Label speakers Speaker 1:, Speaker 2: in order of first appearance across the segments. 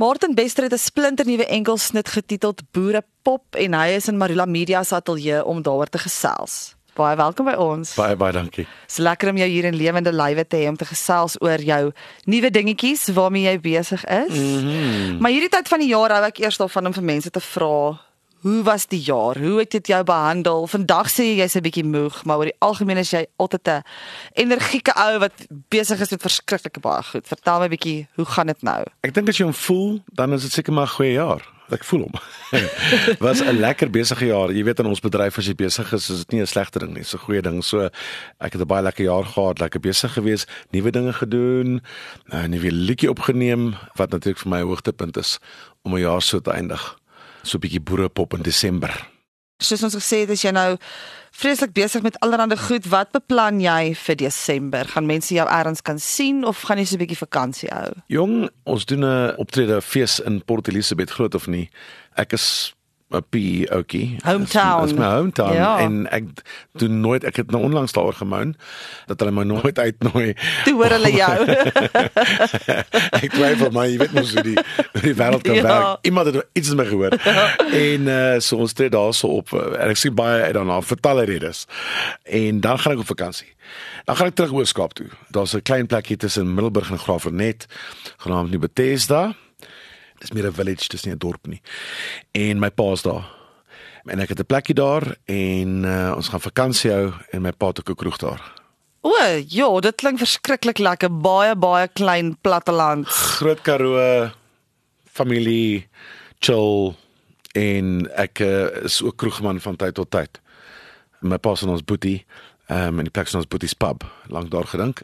Speaker 1: Martin Bester het 'n splinternuwe enkelsnit getiteld Boere Pop en hy is in Marula Media se ateljee om daaroor te gesels. Baie welkom by ons.
Speaker 2: Baie baie dankie.
Speaker 1: Dis lekker om jou hier in lewende lywe te hê om te gesels oor jou nuwe dingetjies waarmee jy besig is. Mm -hmm. Maar hierdie tyd van die jaar hou ek eers daarvan om vir mense te vra Hoe was die jaar? Hoe het dit jou behandel? Vandag sê jy jy's 'n bietjie moeg, maar oor die algemeen is jy altyd 'n energieke ou wat besig is met verskriklike baie goed. Vertel my 'n bietjie, hoe gaan dit nou?
Speaker 2: Ek dink as jy hom voel, dan is dit seker maar 'n goeie jaar. Ek voel hom. was 'n lekker besige jaar. Jy weet in ons bedryf as jy besig is, is dit nie 'n slegte ding nie, dis 'n goeie ding. So ek het 'n baie lekker jaar gehad, lekker besig gewees, nuwe dinge gedoen, 'n nuwe liedjie opgeneem wat natuurlik vir my 'n hoogtepunt is om 'n jaar so te eindig so 'n bietjie boerepop in Desember.
Speaker 1: Soos ons gesê het, is jy nou vreeslik besig met allerlei goed. Wat beplan jy vir Desember? Gaan mense jou eers kan sien of gaan jy so 'n bietjie vakansie hou?
Speaker 2: Jong, ons doen 'n optrede fees in Port Elizabeth, groot of nie. Ek is 'n PE ouetjie.
Speaker 1: Hometown.
Speaker 2: Dis my hometown ja. en ek doen nooit ek het nou onlangs daaroor gemoun dat hulle my nooit uitnooi.
Speaker 1: Toe hoor hulle jou.
Speaker 2: ek twyfel maar jy weet mos hoe die die wêreld kan ja. werk. Iemand het iets met my gehoor. En uh so ons tree daarso op en ek sien baie uit daarna vir talle redes. En dan gaan ek op vakansie. Dan gaan ek terug Skaap toe. Daar's 'n klein plekkie tussen Middelburg en Graafrenet genaamd New Bethesda dis meer 'n village, dis nie 'n dorp nie. En my pa's daar. En ek het 'n plekkie daar en uh, ons gaan vakansie hou en my pa het ook 'n kroeg daar.
Speaker 1: O, ja, dit klink verskriklik lekker. Baie baie klein platteland.
Speaker 2: Groot Karoo familie chill en ek uh, is ook kroegman van tyd tot tyd. My pa se ons boetie Ehm um, in die plek van ons Boeties pub lank daar gedink.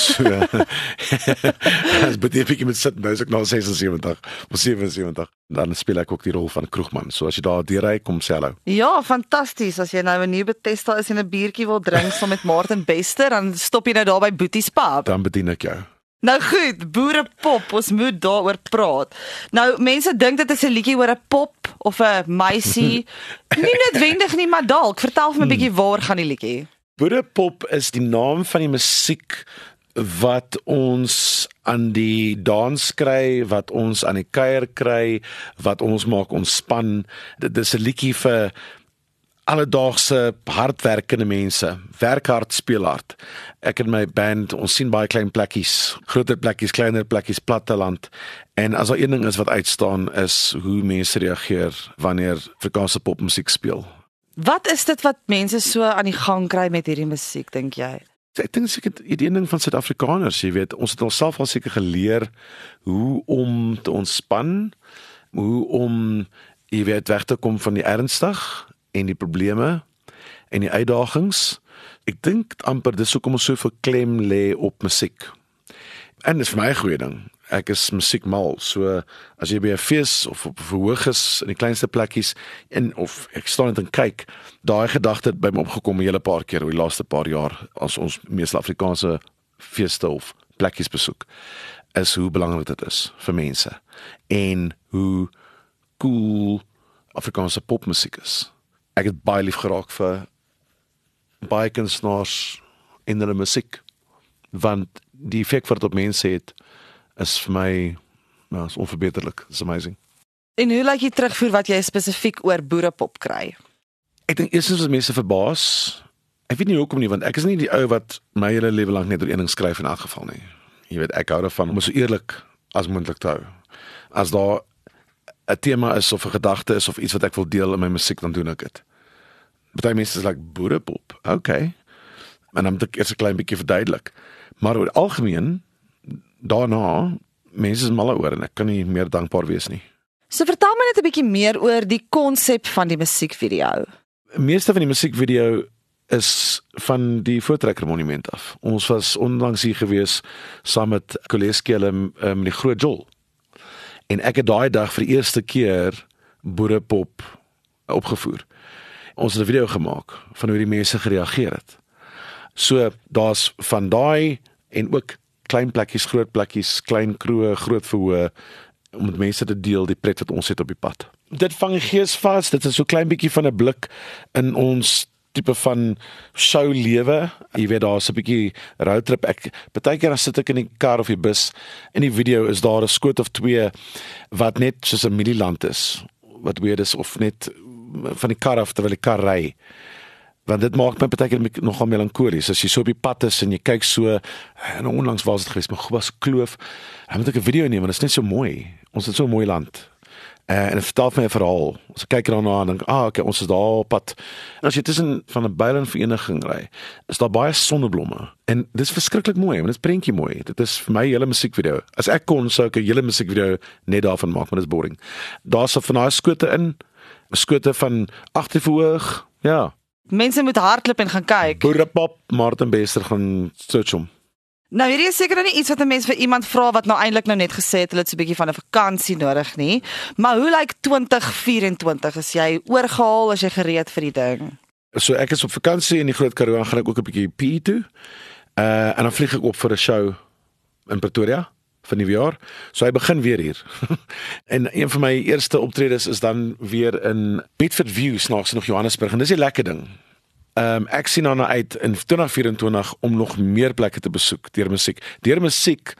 Speaker 2: So as Boetie bietjie met sit nou is ek nou 76, of 77. Dan speel ek ook die rol van kroegman. So as jy daar deur ry kom sê hallo.
Speaker 1: Ja, fantasties. As jy nou 'n nuwe Bethesda is en 'n biertjie wil drink saam met Martin Bester, dan stop jy nou daar by Boeties pub.
Speaker 2: Dan bedien ek jou.
Speaker 1: Nou goed, boere pop, ons moet daaroor praat. Nou mense dink dit is 'n liedjie oor 'n pop of 'n meisie. nie noodwendig nie, maar dalk. Vertel vir my 'n bietjie waar gaan die liedjie?
Speaker 2: Boerepop is die naam van die musiek wat ons aan die dans kry, wat ons aan die kuier kry, wat ons maak ontspan. Dit is 'n liedjie vir alledaagse hardwerkende mense. Werk hard, speel hard. Ek en my band, ons sien baie klein plekkies, groter plekkies, kleiner plekkies, platteland. En as daar een ding is wat uitstaan is hoe mense reageer wanneer Afrikaanse popmusiek speel.
Speaker 1: Wat is dit wat mense so aan die gang kry met hierdie musiek dink jy?
Speaker 2: Ek dink seker die ding van Suid-Afrikaners, jy weet, ons het onsself al seker geleer hoe om te ontspan, hoe om jy weet weg te kom van die ernstig en die probleme en die uitdagings. Ek dink amper dis hoekom ons so veel klem lê op musiek. En dis vir my 'n goeie ding ek is musiekmal. So as jy by 'n fees of op verhoog is in die kleinste plekkies in of ek staan net en kyk, daai gedagte het by my opgekom 'n hele paar keer oor die laaste paar jaar as ons mees Afrikaanse feeste of plekkies besoek. Is hoe belangrik dit is vir mense en hoe cool Afrikaanse popmusiek is. Ek het baie lief geraak vir baie kunstenaars in hulle musiek want die effek wat dit op mense het is vir my nou is onverbeterlik. It's amazing.
Speaker 1: En hoe lyk jy terugvoer wat jy spesifiek oor boerepop kry?
Speaker 2: Ek dink eerstens as mense verbaas. Ek weet nie hoekom nie want ek is nie die ou wat my hele lewe lank net oor een ding skryf in elk geval nie. Jy weet ek hou daarvan om so eerlik as moontlik te hou. As daar 'n tema is of 'n gedagte is of iets wat ek wil deel in my musiek dan doen ek dit. Party mense is like boerepop. Okay. En dan moet ek eers 'n klein bietjie verduidelik. Maar oor algemeen daarna mense is mal oor en ek kan nie meer dankbaar wees nie.
Speaker 1: So vertel my net 'n bietjie meer oor die konsep van die musiekvideo.
Speaker 2: Meeste van die musiekvideo is van die Voortrekker Monument af. Ons was onlangs hier gewees saam met Koleski hulle um, die Groot Jol. En ek het daai dag vir die eerste keer boerepop opgevoer. Ons het 'n video gemaak van hoe die mense gereageer het. So daar's van daai en ook klein plekkies, groot plekkies, klein kroë, groot verhoë om met mense te deel die pret wat ons het op die pad. Dit vang gees vas. Dit is so klein bietjie van 'n blik in ons tipe van show lewe. Jy weet daar's 'n bietjie road trip. Ek baie keer dan sit ek in die kar of die bus en die video is daar 'n skoot of twee wat net soos 'n mielieland is. Wat weird is of net van die kar af terwyl die kar ry want dit maak my baie keer nogal melankolies as jy so op die pad is en jy kyk so en onlangs was dit geweest maar was kloof. Dan moet ek 'n video neem want dit is net so mooi. Ons het so 'n mooi land. Uh, en dit vertel my 'n verhaal. As ek kyk daarna en dink ah okay ons is daar op pad. En as jy tussen van 'n byland vereniging ry is daar baie sonneblomme. En dit is verskriklik mooi want dit is prentjie mooi. Dit is vir my hele musiekvideo. As ek kon sou ek 'n hele musiekvideo net daarvan maak maar dit is boring. Daar's 'n van daai skote in skote van agter verhoog ja
Speaker 1: Mense moet hardloop en gaan kyk.
Speaker 2: Boerepop Martin Bester gaan search hom.
Speaker 1: Nou hierdie is seker nou nie iets wat 'n mens vir iemand vra wat nou eintlik nou net gesê het hulle het so 'n bietjie van 'n vakansie nodig nie. Maar hoe lyk 2024 as jy oorgehaal as jy gereed vir die ding?
Speaker 2: So ek is op vakansie in die Groot Karoo gaan ek ook 'n bietjie P toe. Uh en dan vlieg ek op vir 'n show in Pretoria vir nuwe jaar. So hy begin weer hier. en een van my eerste optredes is dan weer in Bedford View snaaks nog Johannesburg en dis 'n lekker ding. Ehm um, ek sien dan uit in 2024 om nog meer plekke te besoek deur musiek. Deur musiek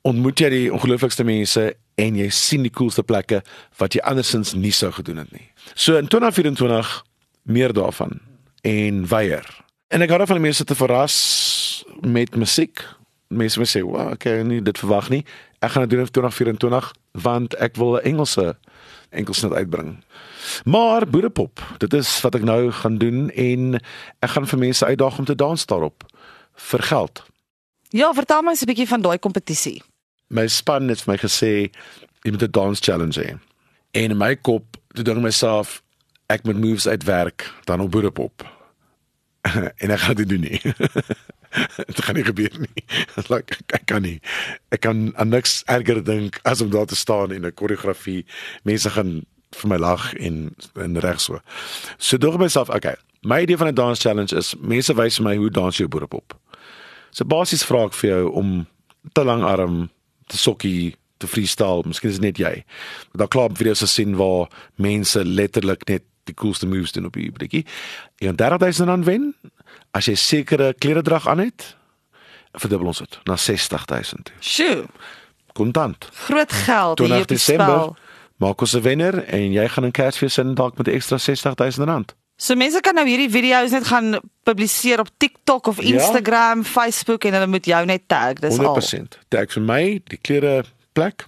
Speaker 2: ontmoet jy die ongelooflikste mense en jy sien die coolste plekke wat jy andersins nie sou gedoen het nie. So in 2024 meer daarvan en weier. En ek hou daarvan om mense te verras met musiek mense moet sê, "Wow, okay, nee, dit verwag nie. Ek gaan dit doen in 2024 want ek wil 'n Engelse enkelsnit uitbring." Maar boerepop, dit is wat ek nou gaan doen en ek gaan vir mense uitdaag om te dans daarop vir geld.
Speaker 1: Ja, vertel my 'n bietjie van daai kompetisie.
Speaker 2: My span het vir my gesê jy moet 'n dans challenge hê. En in my kop, toe dink myself ek moet moves uitwerk dan op boerepop. en ek gaan dit doen nie. dit gaan nie gebeur nie. like, ek kan nie. Ek kan aan niks erger dink as om daar te staan en 'n koreografie. Mense gaan vir my lag en en reg so. So dog myself, okay. My idee van 'n dance challenge is mense wys vir my hoe dans jy boerepop. So basies vra ek vir jou om te lang arm te sokkie te freestyle, miskien is dit net jy. Daar klaar video's gesien waar mense letterlik net die coolste moves doen op die blikkie. En 30000 rand wen as jy sekere kleredrag aan het, verdubbel ons dit na 60000.
Speaker 1: Sjoe.
Speaker 2: Kontant.
Speaker 1: Groot geld hier op die spel.
Speaker 2: Maak ons 'n wenner en jy gaan 'n Kersfees in dalk met 'n ekstra 60000 rand.
Speaker 1: So mense kan nou hierdie video's net gaan publiseer op TikTok of ja. Instagram, ja. Facebook en hulle moet jou net tag, dis 100%. al. 100%.
Speaker 2: Tag vir my, die klere plek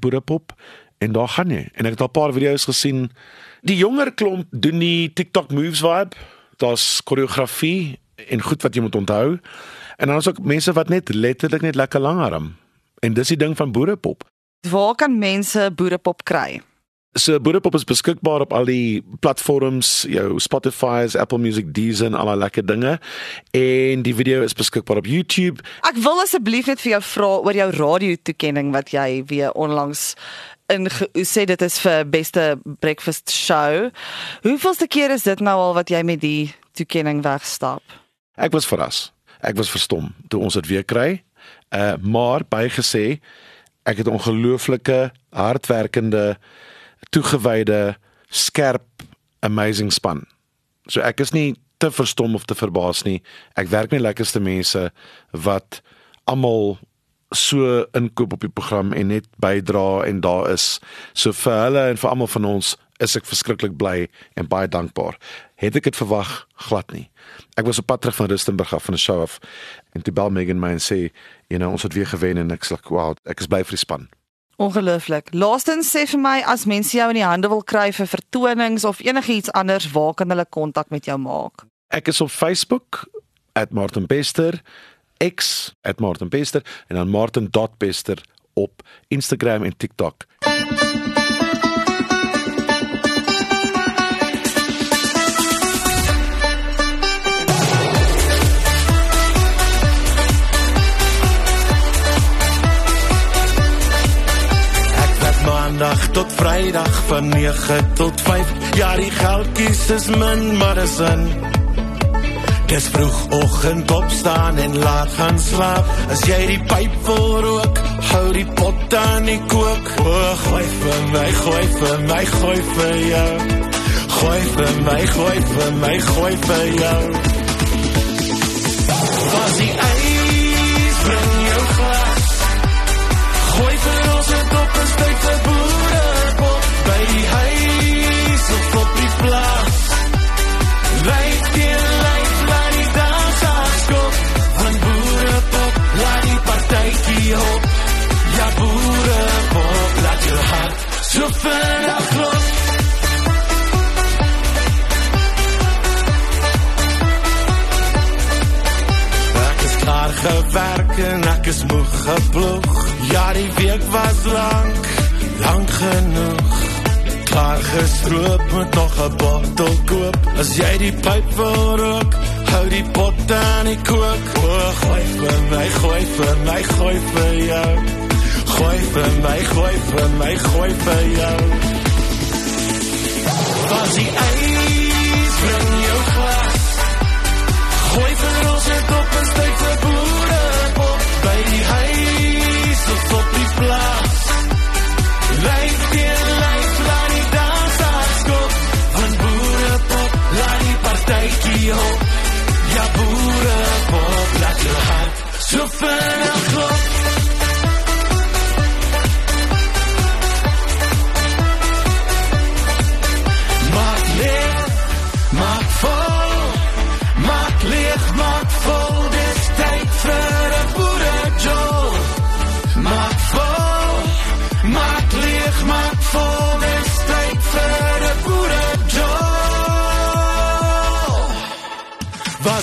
Speaker 2: #boerepop en daar gaan jy. En ek het al 'n paar video's gesien. Die jonger klomp doen die TikTok moves vibe daar's koreografie en goed wat jy moet onthou. En dan is ook mense wat net letterlik net lekker langarm. En dis die ding van boerepop.
Speaker 1: Waar kan mense boerepop kry?
Speaker 2: So boerepop is beskikbaar op al die platforms, jou Spotify's, Apple Music, Deezer en al daai lekker dinge. En die video is beskikbaar op YouTube.
Speaker 1: Ek wil asseblief net vir jou vra oor jou radio toekenning wat jy weer onlangs in sê dit is vir beste breakfast show. Hoeveelste keer is dit nou al wat jy met die toekenning wegstap?
Speaker 2: Ek was verras. Ek was verstom toe ons dit weer kry. Uh maar bygesê ek het ongelooflike hardwerkende toegewyde skerp amazing span. So ek is nie te verstom of te verbaas nie. Ek werk met lekkerste mense wat almal so inkoop op die program en net bydra en daar is so vir hulle en vir almal van ons is ek verskriklik bly en baie dankbaar. Het ek dit verwag glad nie. Ek was op pad terug van Rustenburg af van 'n show af en toe bel Megan my en sê, you know, ons het weer gewen en ek sê, wow, ek is bly vir die span.
Speaker 1: Ongelooflik. Laastens sê vir my as mense jou in die hande wil kry vir vertonings of enigiets anders, waar kan hulle kontak met jou maak?
Speaker 2: Ek is op Facebook @martinbester X @martinbester en dan martin.bester op Instagram en TikTok. Maandag tot Vrydag van 9 tot 5. Ja, die geldjies is min, maar dis 'n Dis vroeg oggend opstaan en laat gaan slaap. As jy die pyp wil rook, hou die pot aan die kook. O, gooi vir my, gooi vir my, gooi vir jou.
Speaker 3: Gooi vir my, gooi vir my, gooi vir jou. Was die gewerk en ek is moeg geploeg. Ja, die week was lank, lank genoeg. Klaar gestroop met nog 'n bottel koop. As jy die pyp wil rook, hou die pot aan die kook. O, gooi vir my, gooi vir my, gooi vir jou. Gooi vir my, gooi vir my, gooi vir jou. Was die ys bring jou glas. Gooi vir ons en kop en steek vir boere op by die huis of op die plaas. Lyk die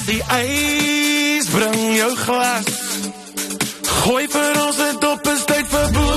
Speaker 3: die ys bring jou glas. Gooi vir ons 'n dop, is tyd vir boere